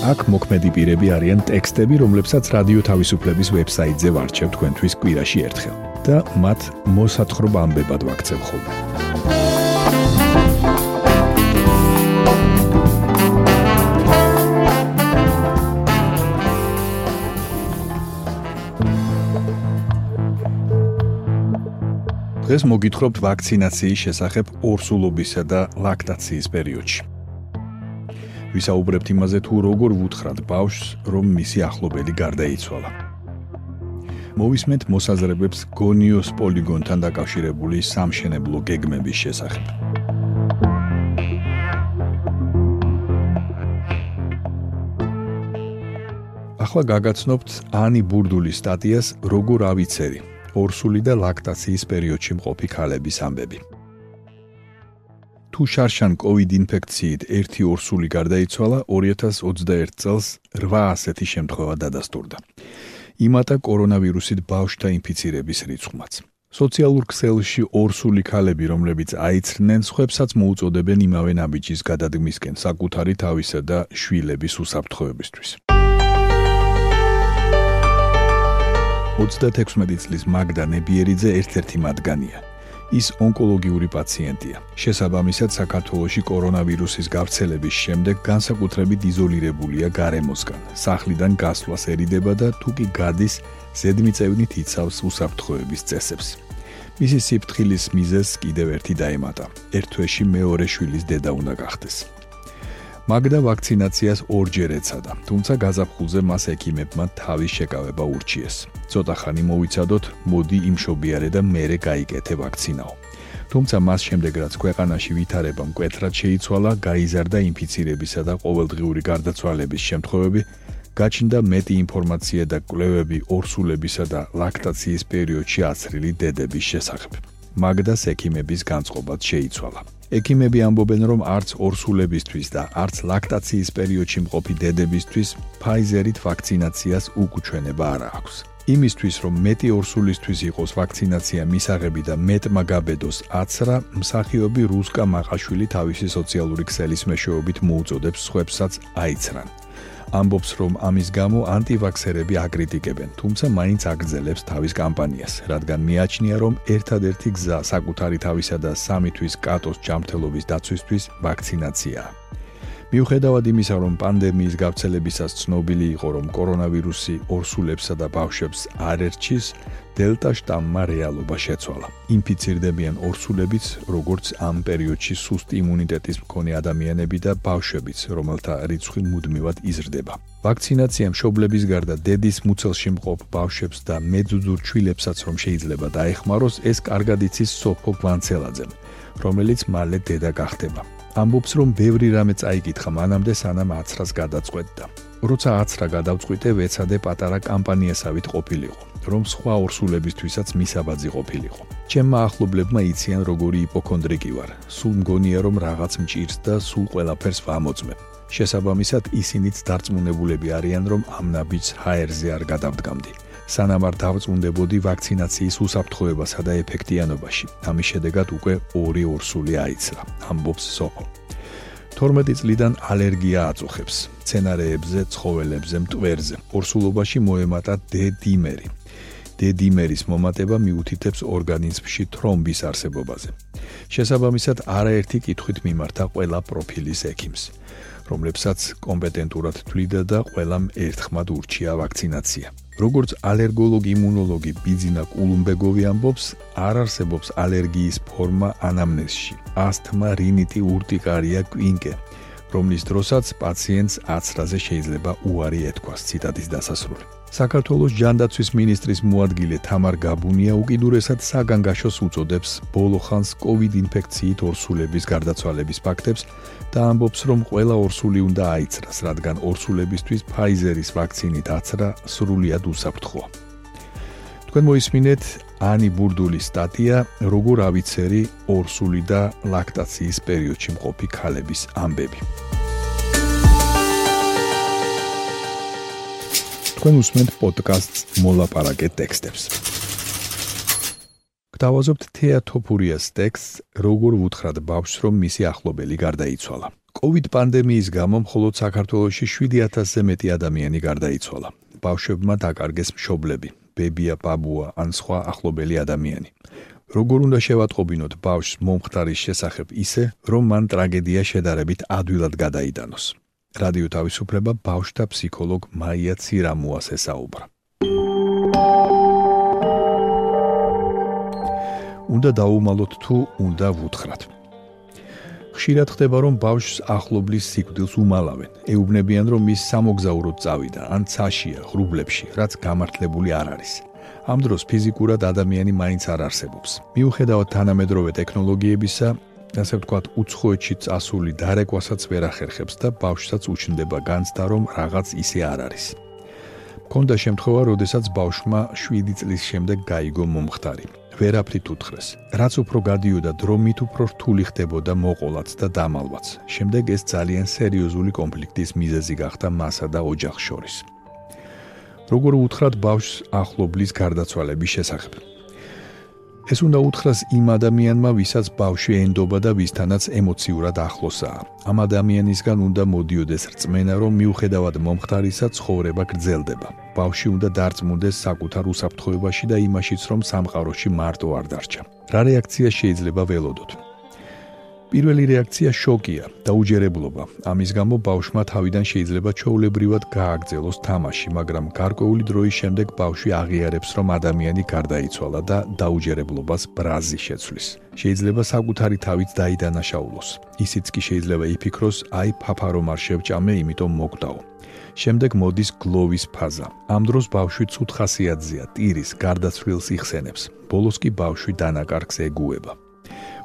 აქ მოქმედი პირები არიან ტექსტები, რომლებსაც რადიო თავისუფლების ვებსაიტზე ვარჩევ თქვენთვის კვირაში ერთხელ და მათ მოსათხრობ ამბებად ვაქცევ ხოლმე. დღეს მოგითხრობთ ვაქცინაციის შესახებ ორსულობისა და ლაქტაციის პერიოდში. ვისაუბრებთ იმაზე თუ როგორ ვუთხრათ ბავშვს რომ მისი ახლობელი გარდაიცვალა. მოვისმენთ მოსაზრებებს გონიოს პოლიგონთან დაკავშირებული სამშენებლო გეგმების შესახებ. ახლა გაგაცნობთ ანი ბურდულის სტატიას როგორ ავიცერი ორსული და ლაქტაციის პერიოდში მყოფი ქალების ამბები თუ შარშან COVID ინფექციით ერთი ორსული გარდაიცვალა 2021 წელს 8 ასეთი შემთხვევა დადასტურდა. იმატა კორონავირუსით ბავშვთა ინფიცირების რიცხვმაც. სოციალურ ქსელში ორსული ქალები, რომლებიც აიცრნენ, ხვებსაც მოუწოდებენ იმავე ნაბიჯის გადადგმისკენ საკუთარი თავისა და შვილების უსაფრთხოებისთვის. 36 წლის მაგდა ნებიერიძე ერთ-ერთი მათგანია. ის ონკოლოგიური პაციენტია. შესაბამისად, საქართველოში კორონავირუსის გავრცელების შემდეგ განსაკუთრებით იზოლირებულია გარემოსგან. სახლიდან გასვლას ერიდება და თუ კი გადის, ზედმიწევნით იცავს უსაფრთხოების წესებს. მისი სიფრთხილის მიზეზს კიდევ ერთი დაემატა. ერთ თვეში მეორე შვილის დედა უნდა გახდეს. მაგდა ვაქცინაციას ორჯერ ეცადა, თუმცა გაზაფხულზე მას ექიმებმა თავის შეკავება ურჩიეს. ცოტა ხანი მოვიცადოთ, მოდი იმშობიარე და მეરે გაიკეთე ვაქცინაო. თუმცა მას შემდეგ რაც ქვეყანაში ვითარება მკვეთრად შეიცვალა, გაიზარდა ინფიცირებისა და ყოველდღიური გარდაცვალების შემთხვევები, გაჩნდა მეტი ინფორმაცია და კვლევები ორსულებისა და ლაქტაციის პერიოდში აცრილი დედების შესახებ. მაგდას ექიმების განწყობაც შეიცვალა. ექიმები ამბობენ, რომ არც ორსულებისთვის და არც ლაქტაციის პერიოდში მყოფი დედებისთვის Pfizer-ით ვაქცინაციას უკუჩვენება არ აქვს. იმისთვის, რომ მეტი ორსულისთვის იყოს ვაქცინაცია მისაღები და მეტმა გაბედოს აცრა, მსახიობი რუსკა მაყაშვილი თავისი სოციალური ქსელის მეშვეობით მოუწოდებს სხვებსაც აიცრან. ამბობს, რომ ამის გამო ანტივაქსერები აკრიტიკებენ, თუმცა მაინც აგრძელებს თავის კამპანიას, რადგან მიაჩნია, რომ ერთადერთი გზა საკუთარი თავისა და სამი თვის კატოს ჯანმრთელობის დაცვისთვის ვაქცინაციაა. მიუხედავად იმისა, რომ პანდემიის გავრცელებისას ცნობილი იყო, რომ კორონავირუსი ორსულებსა და ბავშვებს არ ერჩის, დელტა შტამმა რეალობა შეცვალა. ინფიცირდებიან ორსულებიც, როგორც ამ პერიოდში სუსტი იმუნიტეტის მქონე ადამიანები და ბავშვებიც, რომელთა რიცხვი მუდმივად იზრდება. ვაქცინაცია მშობლების გარდა დედის მუცელში მყოფ ბავშვებს და მეძუძურ ჩვილებსაც რომ შეიძლება დაეხმაროს, ეს კარგად იცის სოფო გვანცელაძემ, რომელიც მალე დედა გახდება. ამბობს, რომ ბევრი რამე წაიკითხა მანამდე სანამ აცრას გადაწყვეტდა. როცა აცრა გადავწყვიტე, ვეცადე პატარა კამპანიასავით ყოფილიყო, რომ სხვა ორსულებისთვისაც მისაბაძი ყოფილიყო. ჩემმა ახლობლებმა იციან როგორი იპოქონდრიკი ვარ. სულ მგონია რომ რაღაც მჭირს და სულ ყველაფერს ვამოწმებ. შესაბამისად ისინიც დარწმუნებულები არიან, რომ ამ ნაბიჯს ჰაერზე არ გადავდგამდი. სანამ არ დავწუნდებოდი ვაქცინაციის უსაფრთხოებასა და ეფექტიანობაში. ამის შედეგად უკვე ორი ორსული აიცრა, ამბობს სოფო. 12 წლიდან ალერგია აწუხებს ცენარეებზე, ცხოველებზე, მტვერზე. ორსულობაში მოემატა D-დიმერი. D-დიმერის მომატება მიუთითებს ორგანიზმში თრომბის არსებობაზე. შესაბამისად, არაერთი კითხვით მიმართა ყველა პროფილის ექიმს, რომლებსაც კომპეტენტურად თვლიდა და ყველამ ერთხმად ურჩია ვაქცინაცია. როგორც ალერგოლოგი იმუნოლოგი ბიძინა კულუმბეგოვი ამბობს, არ არსებობს ალერგიის ფორმა ანამნეზში. ასთმა, რინიტი, ურტიკარია, კვინკე. რომლის დროსაც პაციენტს აცრაზე შეიძლება უარი ეთქვას ციტატის დასასრული. საქართველოს ჯანდაცვის მინისტრის მოადგილე თამარ გაბუნია უკიდურესად საგანგაშოს უწოდებს ბოლოხანს COVID ინფექციით ორსულების გარდაცვალების ფაქტებს და ამბობს, რომ ყველა ორსული უნდა აიცრას, რადგან ორსულებისთვის Pfizer-ის ვაქცინით აცრა სრულიად უსაფრთხოა. თქვენ მოისმინეთ ანი ბურდულის სტატია როგორ ავიცერი ორსული და ლაქტაციის პერიოდში მყოფი ქალების ამბები. თქვენ უსმენთ პოდკასტს მოლაპარაკე ტექსტებს. გთავაზობთ თეატოფურიას ტექსტს როგორ ვუთხრათ ბავშვს რომ მისი ახლობელი გარდაიცვალა. COVID პანდემიის გამო მხოლოდ საქართველოში 7000-ზე მეტი ადამიანი გარდაიცვალა. ბავშვებმა დაკარგეს მშობლები. ბებია, ბაბუა ან სხვა ახლობელი ადამიანი. როგორ უნდა შევატყობინოთ ბავშვს მომხდარის შესახებ ისე, რომ მან ტრაგედია შედარებით ადვილად გადაიტანოს. რადიო თავისუფლება ბავშვთა ფსიქოლოგ მაია ცირამუას ესაუბრა. უნდა დაუმალოთ თუ უნდა ვუთხრათ. ხშირად ხდება რომ ბავშვს ახლობლის სიკვდილს უმალავენ. ეუბნებიან რომ ის სამოგზაუროდ წავიდა ან ცაშია ღრუბლებში, რაც გამართლებული არ არის. ამ დროს ფიზიკურად ადამიანი მაინც არ არსებობს. მიუხედავად თანამედროვე ტექნოლოგიებისა, ასე ვთქვათ, უცხოეთში წასული დარეკვასაც ვერ ახერხებს და ბავშვსაც უჩნდება განცდა რომ რაღაც ისე არ არის. მქონდა შემთხვევა, როდესაც ბავშვმა 7 წლის შემდეგ გაიგო მომხდარი. ვერაფრით უთხრეს. რაც უფრო გადიოდა დრო, მით უფრო რთული ხდებოდა მოყოლაც და დამალვაც. შემდეგ ეს ძალიან სერიოზული კონფლიქტის მიზეზი გახდა მასა და ოჯახს შორის. როგორ უთხრათ ბავშვს ახლობლის გარდაცვალების შესახებ? ეს უნდა უთხრას იმ ადამიანმა, ვისაც ბავშვი ენდობა და ვისთანაც ემოციურად ახლოსაა. ამ ადამიანისგან უნდა მოდიოდეს რწმენა, რომ მიუხედავად მომხდარისა, ცხოვრება გრძელდება. ბავშვი უნდა დარწმუნდეს საკუთარ უსაფრთხოებაში და იმაშიც, რომ სამყაროში მარტო არ დარჩა. რა რეაქცია შეიძლება ველოდოთ? პირველი რეაქცია შოკია და უჯერებლობა. ამის გამო ბავშვმა თავიდან შეიძლება ჩაოლებრივად გააგრძელოს თამაში, მაგრამ გარკვეული დროის შემდეგ ბავშვი აღიარებს, რომ ადამიანი გარდაიცვალა და დაუჯერებლობას ბრაზი შეცვლის. შეიძლება საკუთარი თავით დაიდანაშაულოს. ისიც კი შეიძლება იფიქროს, აი ფაფარო არ შევჭამე, იმიტომ მოგდაო. შემდეგ მოდის გლოვის ფაზა. ამ დროს ბავშვი ცუთ ხასიათზეა, ტირის, გარდაცვლილს იხსენებს. ბოლოს კი ბავშვი დანაკარგს ეგუება.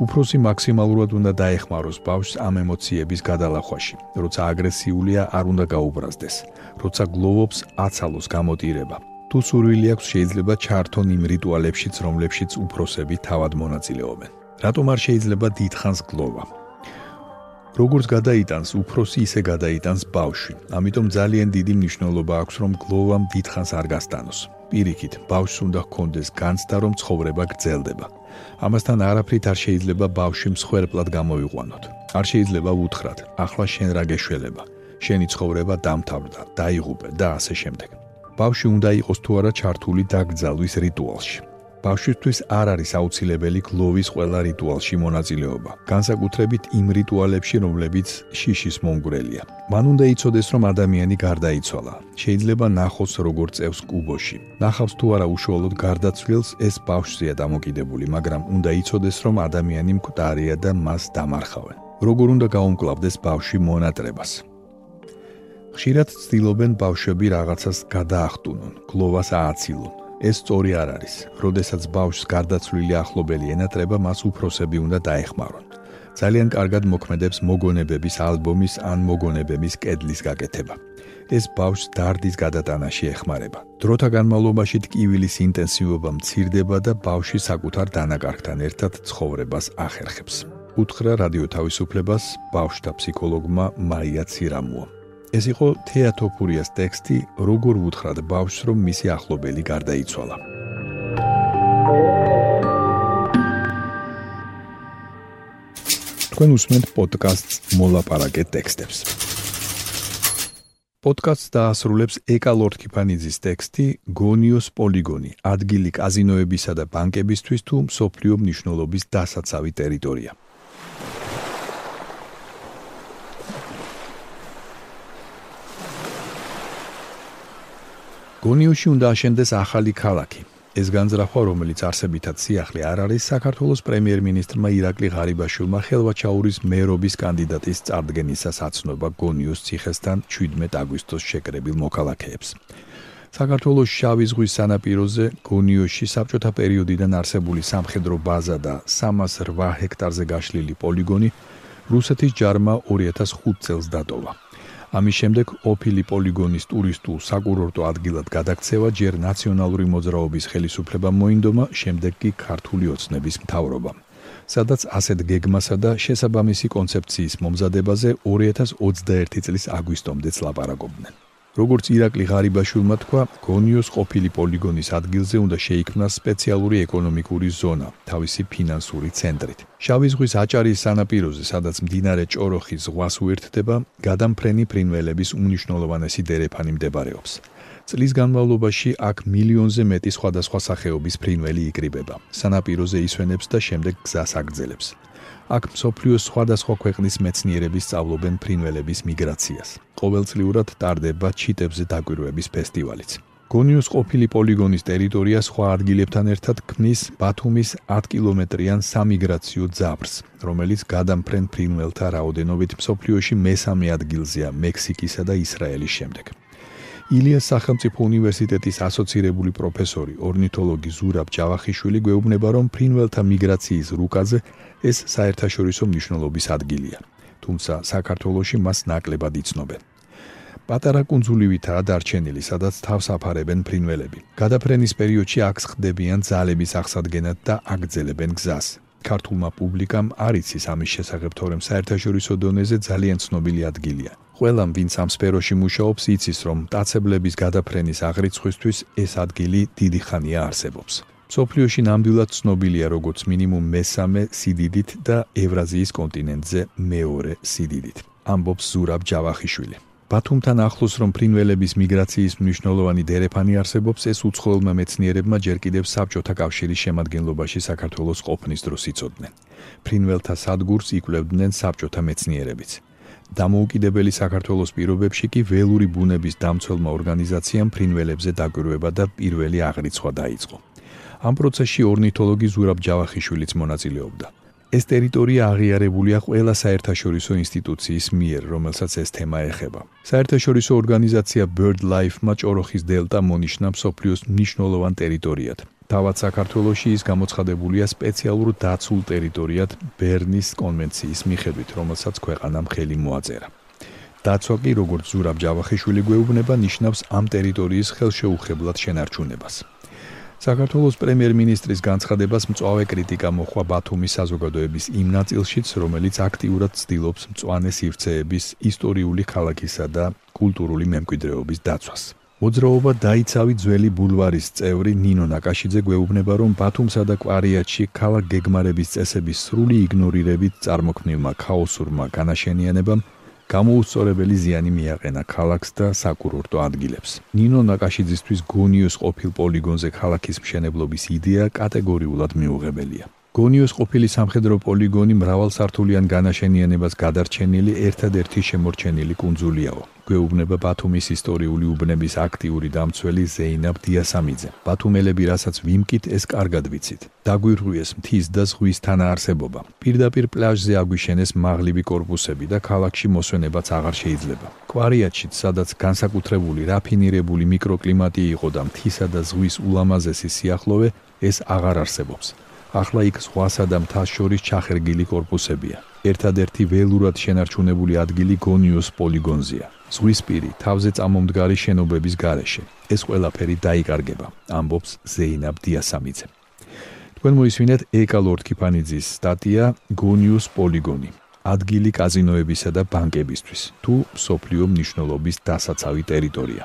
უფროსი მაქსიმალურად უნდა დაეხმაროს ბავშვს ამ ემოციების გადალახვაში. როცა აგრესიულია, არ უნდა გაუბრაზდეს. როცა გლოვობს, აცალოს გამოტირება. თუ სურვილი აქვს, შეიძლება ჩართონ იმ რიტუალებშიც, რომლებშიც უფროსები თავად მონაწილეობენ. რატომ არ შეიძლება დიდხანს გლოვა? როგორც გადაიტანს უფროსი, ისე გადაიტანს ბავშვი. ამიტომ ძალიან დიდი მნიშვნელობა აქვს, რომ გლოვამ დიდხანს არ გასტანოს. პირიქით, ბავშვს უნდა ჰქონდეს განცდა, რომ ცხოვრება გრძელდება. ამასთან არაფრით არ შეიძლება ბავშვი მსხვერპლად გამოვიყვანოთ. არ შეიძლება უთხრათ: "ახლა შენ რა გეშველება? შენი ცხოვრება დამთავრდა, დაიღუპე" და ასე შემდეგ. ბავშვი უნდა იყოს თუ არა ჩართული დაგძალვის რიტუალში. ბავშვისთვის არ არის აუცილებელი გლოვის ყველა რიტუალში მონაწილეობა, განსაკუთრებით იმ რიტუალებში, რომლებიც შიშის მომგვრელია. მან უნდა იცოდეს, რომ ადამიანი გარდაიცვალა. შეიძლება ნახოს როგორ წევს კუბოში. ნახავს თუ არა უშუალოდ გარდაცვლილს, ეს ბავშვზეა დამოკიდებული, მაგრამ უნდა იცოდეს, რომ ადამიანი მკვდარია და მას დამარხავენ. როგორ უნდა გაუმკლავდეს ბავშვი მონატრებას? ხშირად ცდილობენ ბავშვები რაღაცას გადაახტუნონ, გლოვას ააცილონ. ეს სწორი არ არის. როდესაც ბავშვს გარდაცვლილი ახლობელი ენატრება, მას უფროსები უნდა დაეხმარონ. ძალიან კარგად მოქმედებს მოგონებების ალბომის ან მოგონებების კედლის გაკეთება. ეს ბავშვს დარდის გადატანაში ეხმარება. დროთა განმავლობაში ტკივილის ინტენსივობა მცირდება და ბავშვი საკუთარ დანაკარგთან ერთად ცხოვრებას ახერხებს. უთხრა რადიო თავისუფლებას ბავშვთა ფსიქოლოგმა მაია ცირამუა. ეს იყო თეატოფურიას ტექსტი როგორ ვუთხრათ ბავშვს რომ მისი ახლობელი გარდაიცვალა. თქვენ უსმენთ პოდკასტს მოლაპარაკე ტექსტებს. პოდკასტს დაასრულებს ეკა ლორდკიფანიძის ტექსტი გონიოს პოლიგონი ადგილი კაზინოებისა და ბანკებისთვის თუ სოფლიო მნიშვნელობის დასაცავი ტერიტორია გონიოში უნდა აშენდეს ახალი ქალაქი. ეს განზრახვა, რომელიც არსებითად სიახლე არ არის, საქართველოს პრემიერ-მინისტრმა ირაკლი ღარიბაშვილმა ხელვაჩაურის მერობის კანდიდატის წარდგენისას აცნობა გონიოს ციხესთან 17 აგვისტოს შეკრებილ მოქალაქეებს. საქართველოს შავი ზღვის სანაპიროზე გონიოში საბჭოთა პერიოდიდან არსებული სამხედრო ბაზა და 308 ჰექტარზე გაშლილი პოლიგონი რუსეთის ჯარმა 2005 წელს დატოვა. ამის შემდეგ ოფილი პოლიგონის ტურისტულ საკურორტო ადგილად გადაქცევა ჯერ ნაციონალური მოძრაობის ხელისუფლება მოინდომა, შემდეგ კი ქართული ოცნების მთავრობა. სადაც ასეთ გეგმასა და შესაბამისი კონცეფციის მომზადებაზე 2021 წლის აგვისტომდე ლაპარაკობდნენ. როგორც ირაკლი ღარიბაშვილმა თქვა, გონიოს ყოფილი პოლიგონის ადგილზე უნდა შეიქმნას სპეციალური ეკონომიკური ზონა, თავისი ფინანსური ცენტრით. შავი ზღვის აჭარის სანაპიროზე, სადაც მდინარე ჭოროხის ზღვას უერთდება, გადამფრენი ფრინველების უნიშნულოვანესი დერეფანი მდებარეობს. წლის განმავლობაში აქ მილიონზე მეტი სხვადასხვა სახეობის ფრინველი იკრიბება. სანაპიროზე ისვენებს და შემდეგ გზას აგრძელებს. აქ მსოფლიოს სხვადასხვა ქვეყნის მეცნიერები სწავლობენ ფრინველების მიგრაციას. ყოველწლიურად ტარდება ჩიტებზე დაკვირვების ფესტივალიც. გონიოს ყოფილი პოლიგონის ტერიტორია სხვა ადგილებთან ერთად ქმნის ბათუმის 10 კილომეტრიან სამიგრაციო ძაბრს, რომელიც გადამფრენ ფრინველთა რაოდენობით მსოფლიოში მესამე ადგილზეა მექსიკისა და ისრაელის შემდეგ. ილიას სახელმწიფო უნივერსიტეტის ასოცირებული პროფესორი, ორნითოლოგი ზურაბ ჯავახიშვილი გვეუბნება, რომ ფრინველთა მიგრაციის რუკაზე ეს საერთაშორისო მნიშვნელობის ადგილია. თუმცა საქართველოში მას ნაკლებად იცნობენ. პატარა კუნძულივითაა დარჩენილი, სადაც თავს აფარებენ ფრინველები. გადაფრენის პერიოდში აქ ხდებიან ძალების აღსადგენად და აგძელებენ გზას. ქართულმა პუბლიკამ არ იცის ამის შესახებ, თორემ საერთაშორისო დონეზე ძალიან ცნობილი ადგილია. ყველამ, ვინც ამ სფეროში მუშაობს, იცის, რომ ტაცებლების გადაფრენის აღრიცხვისთვის ეს ადგილი დიდი ხანია არსებობს. სოფლიოში ნამდვილად ცნობილია როგორც მინიმუმ მესამე სიდიდით და ევრაზიის კონტინენტზე მეორე სიდიდით. ამბობს ზურაბ ჯავახიშვილი. ბათუმთან ახლოს რომ ფრინველების მიგრაციის მნიშვნელოვანი დერეფანი არსებობს, ეს უცხოელმა მეცნიერებმა ჯერ კიდევ საბჭოთა კავშირის შემადგენლობაში საქართველოს ყოფნის დროს იცოდნენ. ფრინველთა სადგურს იკვლევდნენ საბჭოთა მეცნიერებიც. დამოუკიდებელი საქართველოს პირობებში კი ველური ბუნების დამცველმა ორგანიზაციამ ფრინველებზე დაკვირვება და პირველი აღრიცხვა დაიწყო. ამ პროცესში ორნითოლოგი ზურაბ ჯავახიშვილიც მონაწილეობდა. ეს ტერიტორია აღიარებულია ყველა საერთაშორისო ინსტიტუციის მიერ, რომელსაც ეს თემა ეხება. საერთაშორისო ორგანიზაცია BirdLife-მა ჭოროხის დელტა მონიშნა მსოფლიოს მნიშვნელოვან ტერიტორიად. თავად საქართველოში ის გამოცხადებულია სპეციალურ დაცულ ტერიტორიად ბერნის კონვენციის მიხედვით, რომელსაც ქვეყანამ ხელი მოაწერა. დაცვა კი, როგორც ზურაბ ჯავახიშვილი გვეუბნება, ნიშნავს ამ ტერიტორიის ხელშეუხებლად შენარჩუნებას. საქართველოს პრემიერ-მინისტრის განცხადებას მწვავე კრიტიკა მოხვა ბათუმის საზოგადოების იმ ნაწილშიც, რომელიც აქტიურად ცდილობს მწვანე სივრცეების ისტორიული ქალაქისა და კულტურული მემკვიდრეობის დაცვას. მოძრაობა დაიცავი ძველი ბულვარის წევრი ნინო ნაკაშიძე გვეუბნება, რომ ბათუმსა და კვარიატში ქალაქ გეგმარების წესების სრული იგნორირებით წარმოქმნილმა ქაოსურმა განაშენიანებამ გამოუსწორებელი ზიანი მიაყენა ქალაქს და საკურორტო ადგილებს. ნინო ნაკაშიძისთვის გონიოს ყოფილ პოლიგონზე ქალაქის მშენებლობის იდეა კატეგორიულად მიუღებელია. გონიოს ყოფილი სამხედრო პოლიგონი მრავალსართულიან განაშენიანებას გადარჩენილი ერთადერთი შემორჩენილი კუნძულიაო. გვეუბნება ბათუმის ისტორიული უბნების აქტიური დამცველი ზეინაბ დიასამიძე. ბათუმელები, რასაც ვიმკით, ეს კარგად ვიცით. დაგვირღვიეს მთის და ზღვის თანაარსებობა. პირდაპირ პლაჟზე აგვიშენეს მაღლივი корпуსები და ქალაქში მოსვენებაც აღარ შეიძლება. კვარიატშიც, სადაც განსაკუთრებული რაფინირებული მიკროკლიმატი იყო და მთისა და ზღვის ულამაზესი სიახლოვე, ეს აღარ არსებობს. ახლა იქ ზღვასა და მთას შორის ჩახერგილი корпуსებია. ერთადერთი ველურად შენარჩუნებული ადგილი გონიოს პოლიგონზეა. ზღვის პირი, თავზე წამომდგარი შენობების გარეშე. ეს ყველაფერი დაიკარგება, ამბობს ზეინაბ დიასამიძე. თქვენ მოისმინეთ ეკა ლორდკიფანიძის სტატია გონიოს პოლიგონი. ადგილი კაზინოებისა და ბანკებისთვის, თუ სოფლიო მნიშვნელობის დასაცავი ტერიტორია.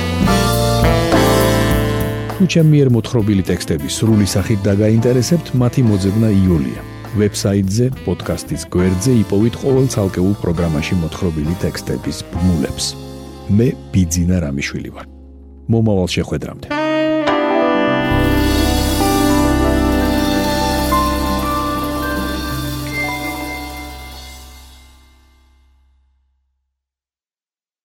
თუ ჩემი მიერ მოთხრობილი ტექსტები სრული სახით დაგაინტერესებთ, მათი მოძებნა იოლია. ვებსაიტზე, პოდკასტის გვერდზე იპოვეთ ყოველ ცალკეულ პროგრამაში მოთხრობილი ტექსტების ბმულებს. მე ბიძინა რამიშვილი ვარ. მომავალ შეხვედრამდე.